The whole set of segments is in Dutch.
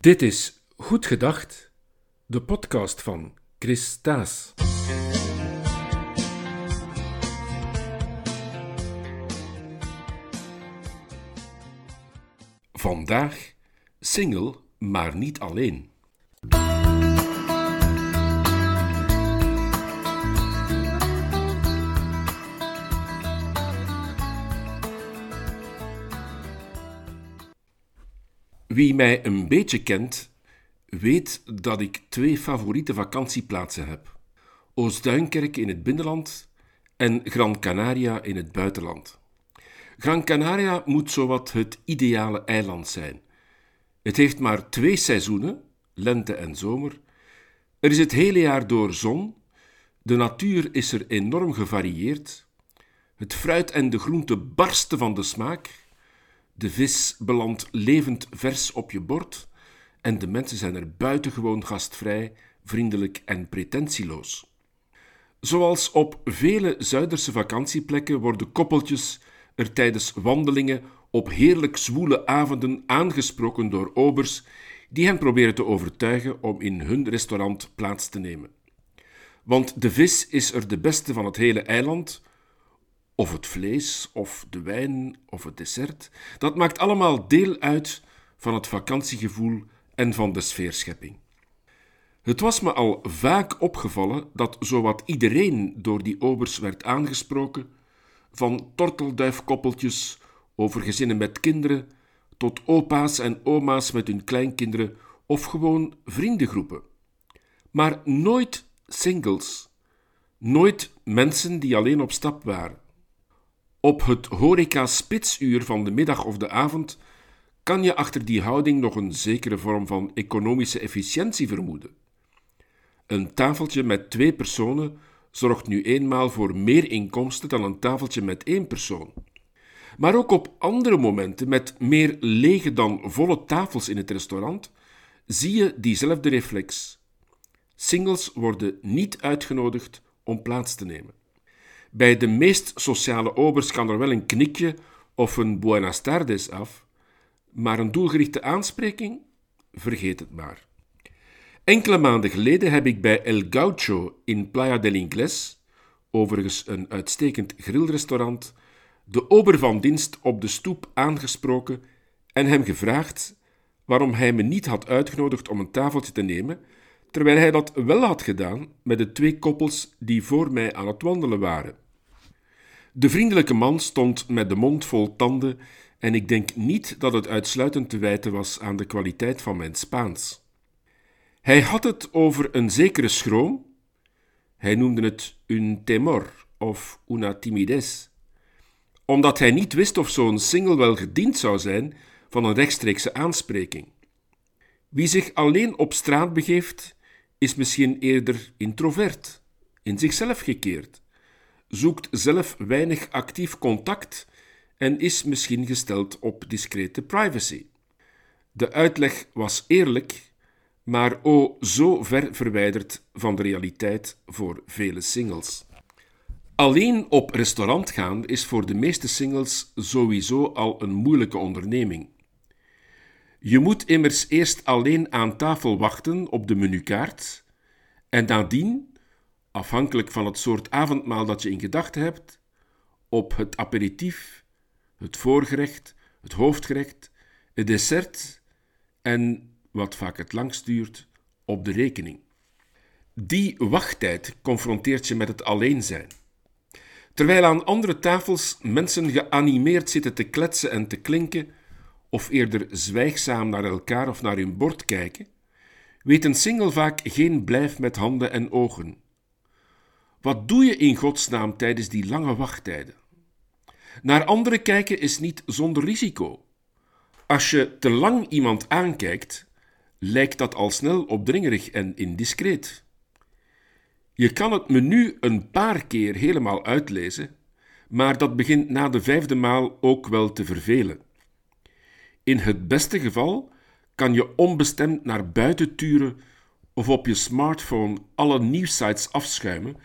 Dit is Goed Gedacht, de podcast van Chris Taas. Vandaag single, maar niet alleen. Wie mij een beetje kent, weet dat ik twee favoriete vakantieplaatsen heb: Oostduinkerk in het binnenland en Gran Canaria in het buitenland. Gran Canaria moet zowat het ideale eiland zijn. Het heeft maar twee seizoenen, lente en zomer. Er is het hele jaar door zon. De natuur is er enorm gevarieerd. Het fruit en de groente barsten van de smaak. De vis belandt levend vers op je bord. En de mensen zijn er buitengewoon gastvrij, vriendelijk en pretentieloos. Zoals op vele Zuiderse vakantieplekken worden koppeltjes er tijdens wandelingen op heerlijk zwoele avonden aangesproken door obers die hen proberen te overtuigen om in hun restaurant plaats te nemen. Want de vis is er de beste van het hele eiland, of het vlees, of de wijn, of het dessert. Dat maakt allemaal deel uit van het vakantiegevoel en van de sfeerschepping. Het was me al vaak opgevallen dat zowat iedereen door die obers werd aangesproken, van tortelduifkoppeltjes over gezinnen met kinderen, tot opa's en oma's met hun kleinkinderen of gewoon vriendengroepen. Maar nooit singles, nooit mensen die alleen op stap waren. Op het horeca-spitsuur van de middag of de avond kan je achter die houding nog een zekere vorm van economische efficiëntie vermoeden. Een tafeltje met twee personen zorgt nu eenmaal voor meer inkomsten dan een tafeltje met één persoon. Maar ook op andere momenten, met meer lege dan volle tafels in het restaurant, zie je diezelfde reflex. Singles worden niet uitgenodigd om plaats te nemen. Bij de meest sociale obers kan er wel een knikje of een buenas tardes af, maar een doelgerichte aanspreking? Vergeet het maar. Enkele maanden geleden heb ik bij El Gaucho in Playa del Ingles, overigens een uitstekend grillrestaurant, de ober van dienst op de stoep aangesproken en hem gevraagd waarom hij me niet had uitgenodigd om een tafeltje te nemen, terwijl hij dat wel had gedaan met de twee koppels die voor mij aan het wandelen waren. De vriendelijke man stond met de mond vol tanden en ik denk niet dat het uitsluitend te wijten was aan de kwaliteit van mijn Spaans. Hij had het over een zekere schroom. Hij noemde het un temor of una timidez, omdat hij niet wist of zo'n single wel gediend zou zijn van een rechtstreekse aanspreking. Wie zich alleen op straat begeeft, is misschien eerder introvert, in zichzelf gekeerd, zoekt zelf weinig actief contact en is misschien gesteld op discrete privacy. De uitleg was eerlijk maar o zo ver verwijderd van de realiteit voor vele singles. Alleen op restaurant gaan is voor de meeste singles sowieso al een moeilijke onderneming. Je moet immers eerst alleen aan tafel wachten op de menukaart en nadien, afhankelijk van het soort avondmaal dat je in gedachten hebt, op het aperitief, het voorgerecht, het hoofdgerecht, het dessert en wat vaak het langst duurt, op de rekening. Die wachttijd confronteert je met het alleen zijn. Terwijl aan andere tafels mensen geanimeerd zitten te kletsen en te klinken, of eerder zwijgzaam naar elkaar of naar hun bord kijken, weet een single vaak geen blijf met handen en ogen. Wat doe je in godsnaam tijdens die lange wachttijden? Naar anderen kijken is niet zonder risico. Als je te lang iemand aankijkt, lijkt dat al snel opdringerig en indiscreet. Je kan het menu een paar keer helemaal uitlezen, maar dat begint na de vijfde maal ook wel te vervelen. In het beste geval kan je onbestemd naar buiten turen of op je smartphone alle nieuwsites afschuimen,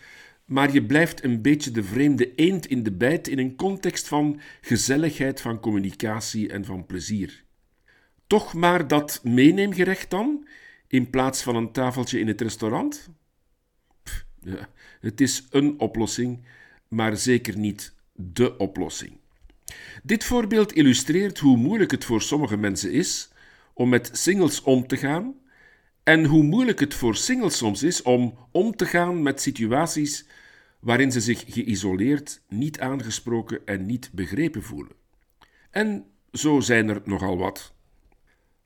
maar je blijft een beetje de vreemde eend in de bijt in een context van gezelligheid, van communicatie en van plezier. Toch maar dat meeneemgerecht dan, in plaats van een tafeltje in het restaurant? ja, het is een oplossing, maar zeker niet de oplossing. Dit voorbeeld illustreert hoe moeilijk het voor sommige mensen is om met singles om te gaan en hoe moeilijk het voor singles soms is om om te gaan met situaties waarin ze zich geïsoleerd, niet aangesproken en niet begrepen voelen. En zo zijn er nogal wat.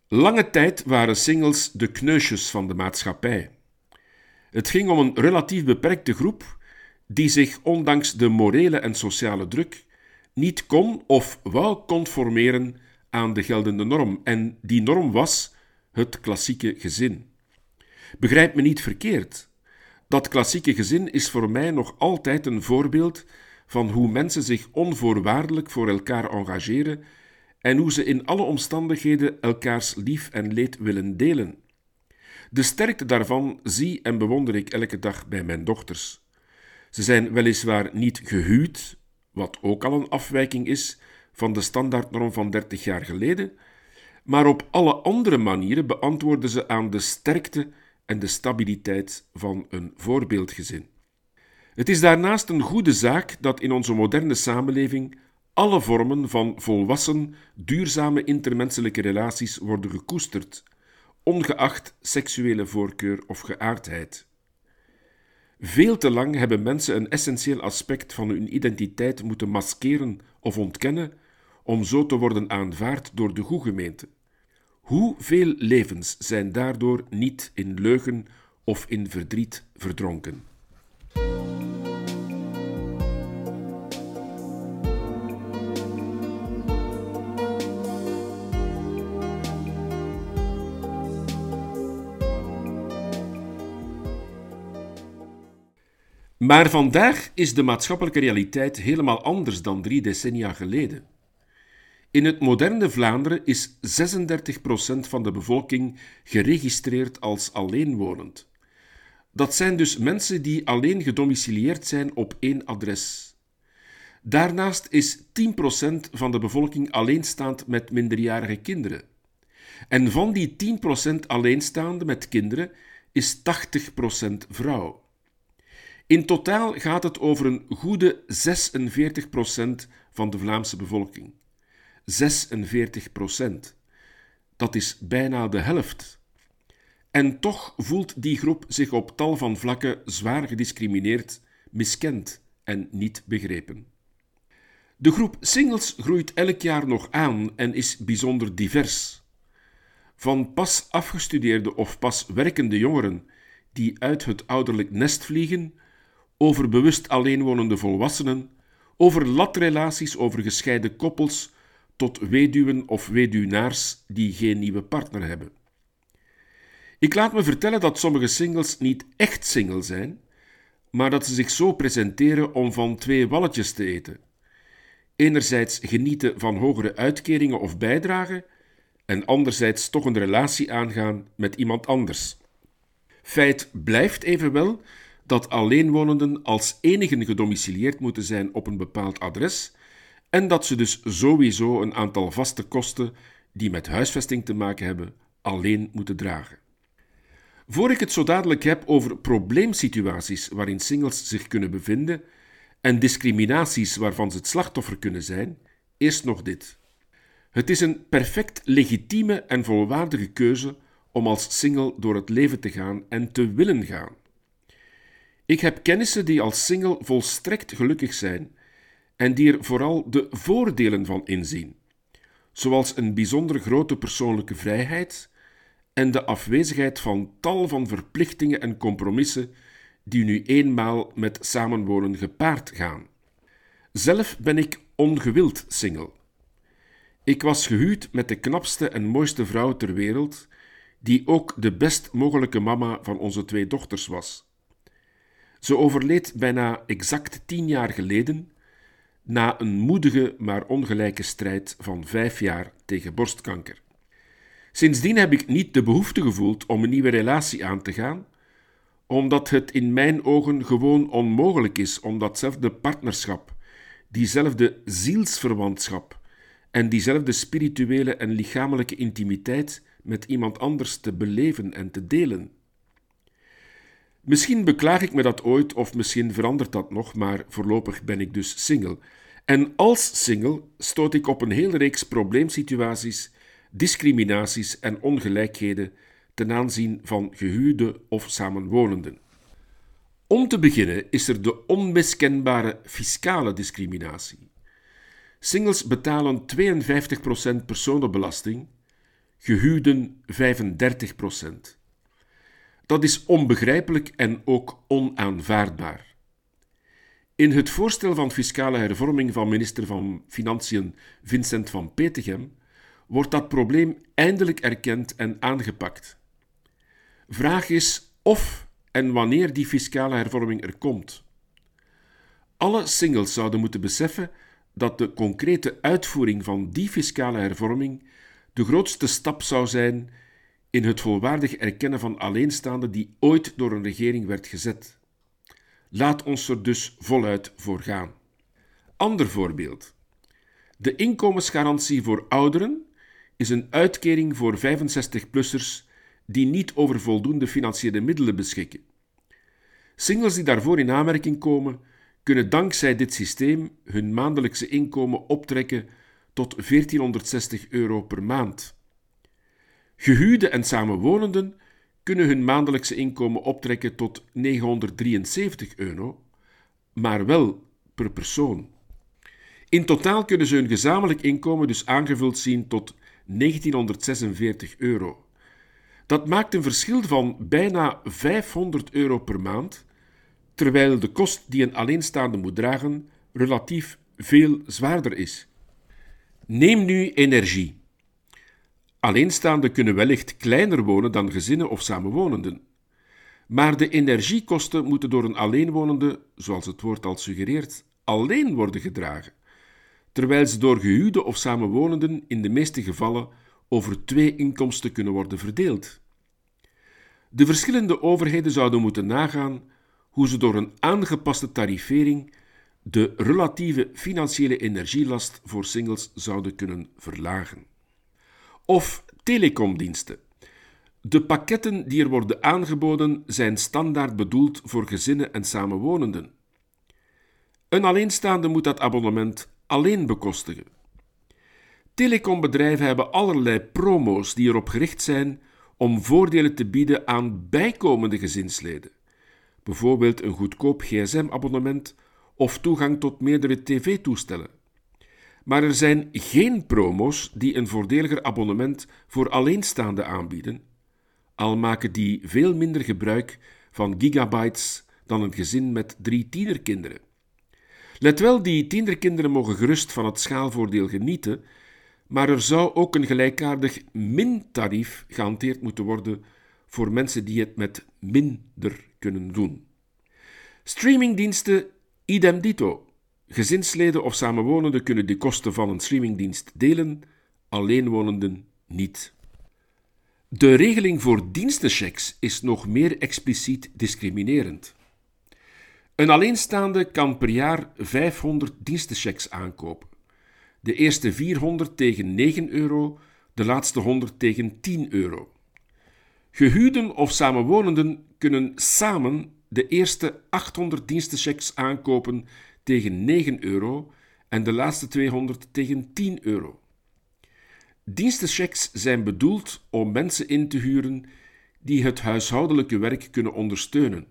Lange tijd waren singles de kneusjes van de maatschappij. Het ging om een relatief beperkte groep die zich ondanks de morele en sociale druk niet kon of wou conformeren aan de geldende norm. En die norm was het klassieke gezin. Begrijp me niet verkeerd. Dat klassieke gezin is voor mij nog altijd een voorbeeld van hoe mensen zich onvoorwaardelijk voor elkaar engageren en hoe ze in alle omstandigheden elkaars lief en leed willen delen. De sterkte daarvan zie en bewonder ik elke dag bij mijn dochters. Ze zijn weliswaar niet gehuwd, wat ook al een afwijking is van de standaardnorm van 30 jaar geleden, maar op alle andere manieren beantwoorden ze aan de sterkte en de stabiliteit van een voorbeeldgezin. Het is daarnaast een goede zaak dat in onze moderne samenleving alle vormen van volwassen, duurzame intermenselijke relaties worden gekoesterd, ongeacht seksuele voorkeur of geaardheid. Veel te lang hebben mensen een essentieel aspect van hun identiteit moeten maskeren of ontkennen om zo te worden aanvaard door de goede gemeente. Hoeveel levens zijn daardoor niet in leugen of in verdriet verdronken? Maar vandaag is de maatschappelijke realiteit helemaal anders dan drie decennia geleden. In het moderne Vlaanderen is 36% van de bevolking geregistreerd als alleenwonend. Dat zijn dus mensen die alleen gedomicilieerd zijn op één adres. Daarnaast is 10% van de bevolking alleenstaand met minderjarige kinderen. En van die 10% alleenstaande met kinderen is 80% vrouw. In totaal gaat het over een goede 46% van de Vlaamse bevolking. 46 procent. Dat is bijna de helft. En toch voelt die groep zich op tal van vlakken zwaar gediscrimineerd, miskend en niet begrepen. De groep singles groeit elk jaar nog aan en is bijzonder divers. Van pas afgestudeerde of pas werkende jongeren die uit het ouderlijk nest vliegen, over bewust alleenwonende volwassenen, over latrelaties, over gescheiden koppels, tot weduwen of weduwnaars die geen nieuwe partner hebben. Ik laat me vertellen dat sommige singles niet echt single zijn, maar dat ze zich zo presenteren om van twee walletjes te eten. Enerzijds genieten van hogere uitkeringen of bijdragen, en anderzijds toch een relatie aangaan met iemand anders. Feit blijft evenwel dat alleenwonenden als enigen gedomicilieerd moeten zijn op een bepaald adres en dat ze dus sowieso een aantal vaste kosten die met huisvesting te maken hebben alleen moeten dragen. Voor ik het zo dadelijk heb over probleemsituaties waarin singles zich kunnen bevinden en discriminaties waarvan ze het slachtoffer kunnen zijn, eerst nog dit. Het is een perfect legitieme en volwaardige keuze om als single door het leven te gaan en te willen gaan. Ik heb kennissen die als single volstrekt gelukkig zijn en die er vooral de voordelen van inzien, zoals een bijzonder grote persoonlijke vrijheid en de afwezigheid van tal van verplichtingen en compromissen die nu eenmaal met samenwonen gepaard gaan. Zelf ben ik ongewild single. Ik was gehuwd met de knapste en mooiste vrouw ter wereld, die ook de best mogelijke mama van onze twee dochters was. Ze overleed bijna exact tien jaar geleden na een moedige maar ongelijke strijd van vijf jaar tegen borstkanker. Sindsdien heb ik niet de behoefte gevoeld om een nieuwe relatie aan te gaan, omdat het in mijn ogen gewoon onmogelijk is om datzelfde partnerschap, diezelfde zielsverwantschap en diezelfde spirituele en lichamelijke intimiteit met iemand anders te beleven en te delen. Misschien beklaag ik me dat ooit, of misschien verandert dat nog, maar voorlopig ben ik dus single. En als single stoot ik op een hele reeks probleemsituaties, discriminaties en ongelijkheden ten aanzien van gehuwden of samenwonenden. Om te beginnen is er de onmiskenbare fiscale discriminatie. Singles betalen 52% personenbelasting, gehuwden 35%. Dat is onbegrijpelijk en ook onaanvaardbaar. In het voorstel van fiscale hervorming van minister van Financiën Vincent van Petegem wordt dat probleem eindelijk erkend en aangepakt. Vraag is of en wanneer die fiscale hervorming er komt. Alle singles zouden moeten beseffen dat de concrete uitvoering van die fiscale hervorming de grootste stap zou zijn in het volwaardig erkennen van alleenstaanden die ooit door een regering werd gezet. Laat ons er dus voluit voor gaan. Ander voorbeeld. De inkomensgarantie voor ouderen is een uitkering voor 65-plussers die niet over voldoende financiële middelen beschikken. Singles die daarvoor in aanmerking komen, kunnen dankzij dit systeem hun maandelijkse inkomen optrekken tot 1460 euro per maand. Gehuwden en samenwonenden kunnen hun maandelijkse inkomen optrekken tot 973 euro, maar wel per persoon. In totaal kunnen ze hun gezamenlijk inkomen dus aangevuld zien tot 1946 euro. Dat maakt een verschil van bijna 500 euro per maand, terwijl de kost die een alleenstaande moet dragen relatief veel zwaarder is. Neem nu energie. Alleenstaanden kunnen wellicht kleiner wonen dan gezinnen of samenwonenden. Maar de energiekosten moeten door een alleenwonende, zoals het woord al suggereert, alleen worden gedragen, terwijl ze door gehuwde of samenwonenden in de meeste gevallen over twee inkomsten kunnen worden verdeeld. De verschillende overheden zouden moeten nagaan hoe ze door een aangepaste tarifering de relatieve financiële energielast voor singles zouden kunnen verlagen. Of telecomdiensten. De pakketten die er worden aangeboden zijn standaard bedoeld voor gezinnen en samenwonenden. Een alleenstaande moet dat abonnement alleen bekostigen. Telecombedrijven hebben allerlei promo's die erop gericht zijn om voordelen te bieden aan bijkomende gezinsleden. Bijvoorbeeld een goedkoop gsm-abonnement of toegang tot meerdere tv-toestellen. Maar er zijn geen promo's die een voordeliger abonnement voor alleenstaanden aanbieden, al maken die veel minder gebruik van gigabytes dan een gezin met drie tienerkinderen. Let wel, die tienerkinderen mogen gerust van het schaalvoordeel genieten, maar er zou ook een gelijkaardig min-tarief gehanteerd moeten worden voor mensen die het met minder kunnen doen. Streamingdiensten idem dito. Gezinsleden of samenwonenden kunnen de kosten van een streamingdienst delen, alleenwonenden niet. De regeling voor dienstenchecks is nog meer expliciet discriminerend. Een alleenstaande kan per jaar 500 dienstenchecks aankopen. De eerste 400 tegen 9 euro, de laatste 100 tegen 10 euro. Gehuwden of samenwonenden kunnen samen de eerste 800 dienstenchecks aankopen tegen 9 euro en de laatste 200 tegen 10 euro. Dienstenchecks zijn bedoeld om mensen in te huren die het huishoudelijke werk kunnen ondersteunen.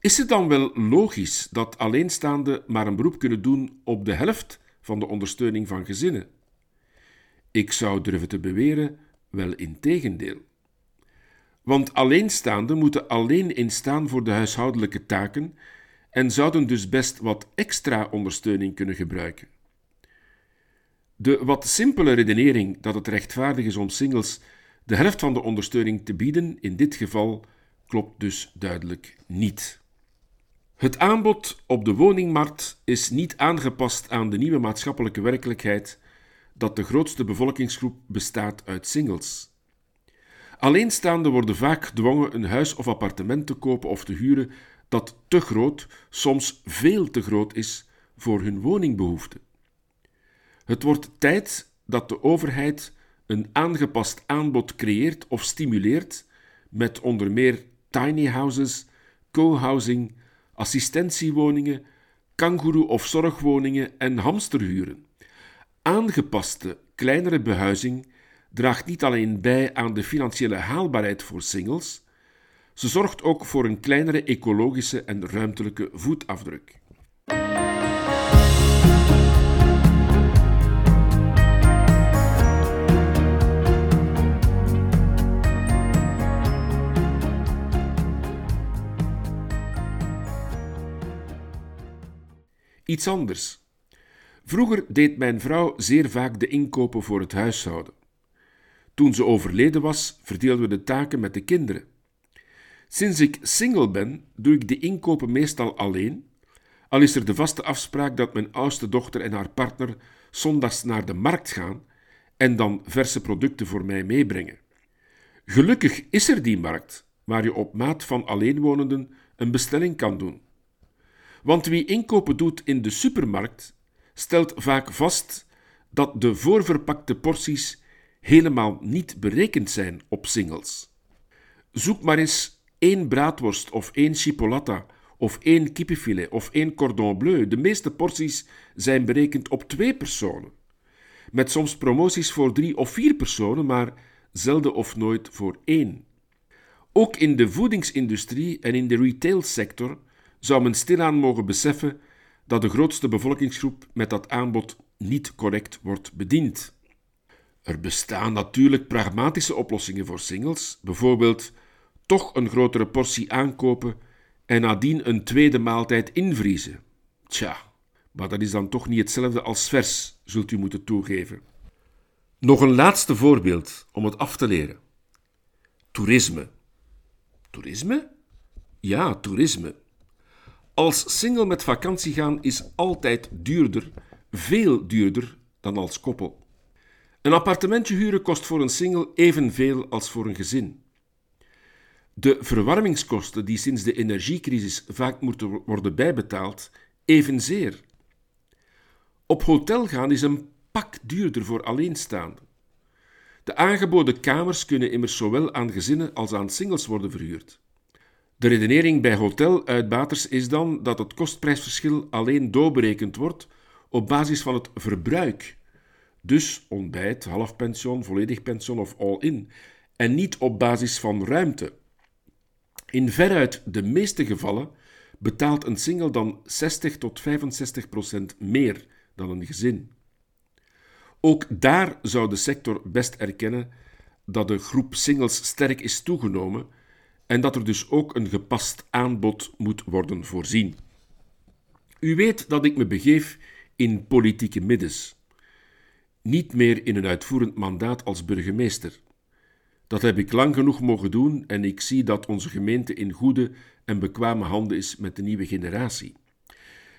Is het dan wel logisch dat alleenstaanden maar een beroep kunnen doen op de helft van de ondersteuning van gezinnen? Ik zou durven te beweren, wel in tegendeel. Want alleenstaanden moeten alleen instaan voor de huishoudelijke taken en zouden dus best wat extra ondersteuning kunnen gebruiken. De wat simpele redenering dat het rechtvaardig is om singles de helft van de ondersteuning te bieden, in dit geval, klopt dus duidelijk niet. Het aanbod op de woningmarkt is niet aangepast aan de nieuwe maatschappelijke werkelijkheid dat de grootste bevolkingsgroep bestaat uit singles. Alleenstaanden worden vaak gedwongen een huis of appartement te kopen of te huren dat te groot, soms veel te groot is voor hun woningbehoeften. Het wordt tijd dat de overheid een aangepast aanbod creëert of stimuleert met onder meer tiny houses, co-housing, assistentiewoningen, kangoeroe- of zorgwoningen en hamsterhuren. Aangepaste, kleinere behuizing draagt niet alleen bij aan de financiële haalbaarheid voor singles, ze zorgt ook voor een kleinere ecologische en ruimtelijke voetafdruk. Iets anders. Vroeger deed mijn vrouw zeer vaak de inkopen voor het huishouden. Toen ze overleden was, verdeelden we de taken met de kinderen. Sinds ik single ben, doe ik de inkopen meestal alleen, al is er de vaste afspraak dat mijn oudste dochter en haar partner zondags naar de markt gaan en dan verse producten voor mij meebrengen. Gelukkig is er die markt, waar je op maat van alleenwonenden een bestelling kan doen. Want wie inkopen doet in de supermarkt, stelt vaak vast dat de voorverpakte porties helemaal niet berekend zijn op singles. Zoek maar eens één braadworst of één chipolata of één kippenfilet of één cordon bleu. De meeste porties zijn berekend op twee personen. Met soms promoties voor drie of vier personen, maar zelden of nooit voor één. Ook in de voedingsindustrie en in de retailsector zou men stilaan mogen beseffen dat de grootste bevolkingsgroep met dat aanbod niet correct wordt bediend. Er bestaan natuurlijk pragmatische oplossingen voor singles, bijvoorbeeld toch een grotere portie aankopen en nadien een tweede maaltijd invriezen. Tja, maar dat is dan toch niet hetzelfde als vers, zult u moeten toegeven. Nog een laatste voorbeeld om het af te leren. Toerisme. Toerisme? Ja, toerisme. Als single met vakantie gaan is altijd duurder, veel duurder dan als koppel. Een appartementje huren kost voor een single evenveel als voor een gezin. De verwarmingskosten die sinds de energiecrisis vaak moeten worden bijbetaald, evenzeer. Op hotel gaan is een pak duurder voor alleenstaanden. De aangeboden kamers kunnen immers zowel aan gezinnen als aan singles worden verhuurd. De redenering bij hoteluitbaters is dan dat het kostprijsverschil alleen doorberekend wordt op basis van het verbruik. Dus ontbijt, halfpension, volledig pension of all-in, en niet op basis van ruimte. In veruit de meeste gevallen betaalt een single dan 60 tot 65 procent meer dan een gezin. Ook daar zou de sector best erkennen dat de groep singles sterk is toegenomen en dat er dus ook een gepast aanbod moet worden voorzien. U weet dat ik me begeef in politieke middens, niet meer in een uitvoerend mandaat als burgemeester. Dat heb ik lang genoeg mogen doen en ik zie dat onze gemeente in goede en bekwame handen is met de nieuwe generatie.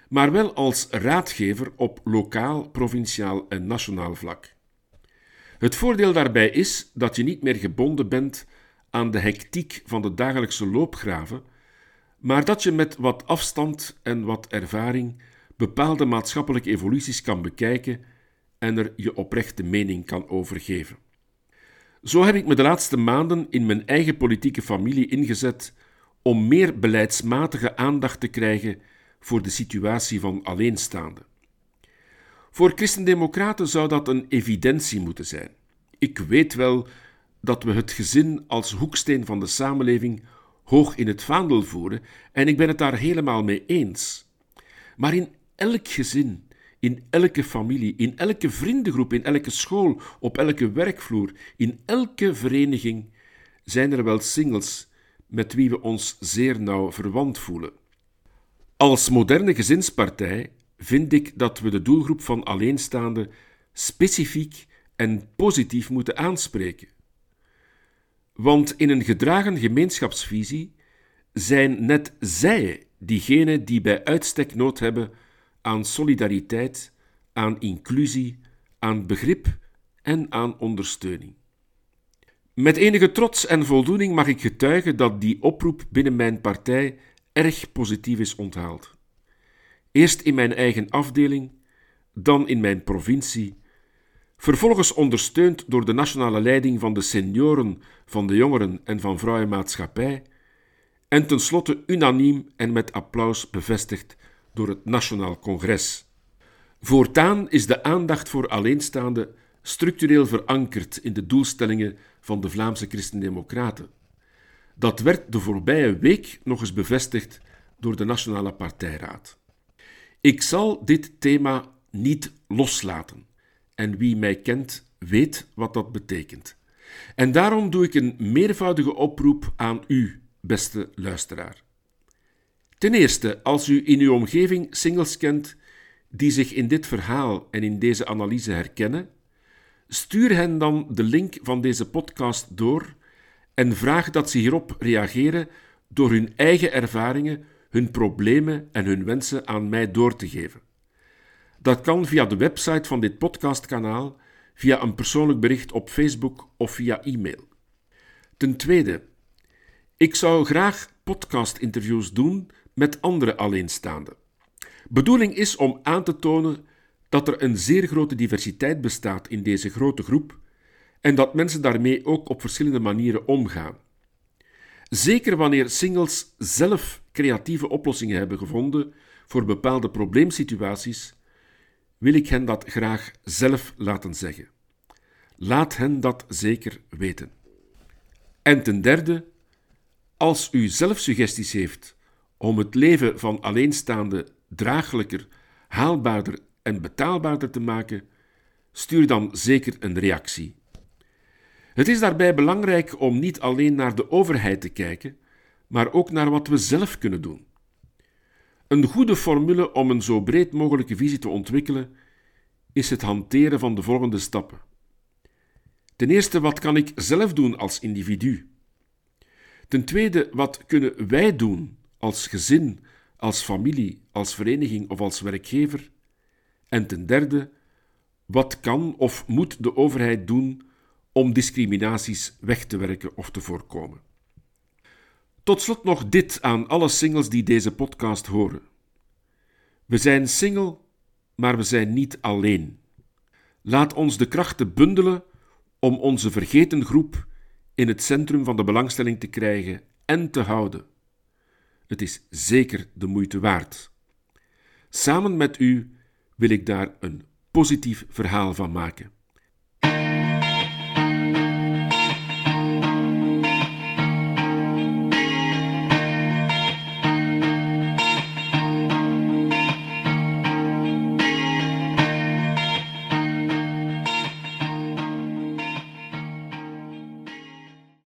Maar wel als raadgever op lokaal, provinciaal en nationaal vlak. Het voordeel daarbij is dat je niet meer gebonden bent aan de hectiek van de dagelijkse loopgraven, maar dat je met wat afstand en wat ervaring bepaalde maatschappelijke evoluties kan bekijken en er je oprechte mening kan overgeven. Zo heb ik me de laatste maanden in mijn eigen politieke familie ingezet om meer beleidsmatige aandacht te krijgen voor de situatie van alleenstaanden. Voor christendemocraten zou dat een evidentie moeten zijn. Ik weet wel dat we het gezin als hoeksteen van de samenleving hoog in het vaandel voeren en ik ben het daar helemaal mee eens. Maar in elk gezin, in elke familie, in elke vriendengroep, in elke school, op elke werkvloer, in elke vereniging zijn er wel singles met wie we ons zeer nauw verwant voelen. Als moderne gezinspartij vind ik dat we de doelgroep van alleenstaanden specifiek en positief moeten aanspreken. Want in een gedragen gemeenschapsvisie zijn net zij diegenen die bij uitstek nood hebben aan solidariteit, aan inclusie, aan begrip en aan ondersteuning. Met enige trots en voldoening mag ik getuigen dat die oproep binnen mijn partij erg positief is onthaald. Eerst in mijn eigen afdeling, dan in mijn provincie, vervolgens ondersteund door de nationale leiding van de senioren, van de jongeren en van vrouwenmaatschappij, en tenslotte unaniem en met applaus bevestigd door het Nationaal Congres. Voortaan is de aandacht voor alleenstaande structureel verankerd in de doelstellingen van de Vlaamse Christen-Democraten. Dat werd de voorbije week nog eens bevestigd door de Nationale Partijraad. Ik zal dit thema niet loslaten. En wie mij kent, weet wat dat betekent. En daarom doe ik een meervoudige oproep aan u, beste luisteraar. Ten eerste, als u in uw omgeving singles kent die zich in dit verhaal en in deze analyse herkennen, stuur hen dan de link van deze podcast door en vraag dat ze hierop reageren door hun eigen ervaringen, hun problemen en hun wensen aan mij door te geven. Dat kan via de website van dit podcastkanaal, via een persoonlijk bericht op Facebook of via e-mail. Ten tweede, ik zou graag podcast-interviews doen met andere alleenstaanden. Bedoeling is om aan te tonen dat er een zeer grote diversiteit bestaat in deze grote groep en dat mensen daarmee ook op verschillende manieren omgaan. Zeker wanneer singles zelf creatieve oplossingen hebben gevonden voor bepaalde probleemsituaties, wil ik hen dat graag zelf laten zeggen. Laat hen dat zeker weten. En ten derde, als u zelf suggesties heeft om het leven van alleenstaande draaglijker, haalbaarder en betaalbaarder te maken, stuur dan zeker een reactie. Het is daarbij belangrijk om niet alleen naar de overheid te kijken, maar ook naar wat we zelf kunnen doen. Een goede formule om een zo breed mogelijke visie te ontwikkelen is het hanteren van de volgende stappen. Ten eerste, wat kan ik zelf doen als individu? Ten tweede, wat kunnen wij doen als gezin, als familie, als vereniging of als werkgever? En ten derde, wat kan of moet de overheid doen om discriminaties weg te werken of te voorkomen? Tot slot nog dit aan alle singles die deze podcast horen. We zijn single, maar we zijn niet alleen. Laat ons de krachten bundelen om onze vergeten groep in het centrum van de belangstelling te krijgen en te houden. Het is zeker de moeite waard. Samen met u wil ik daar een positief verhaal van maken.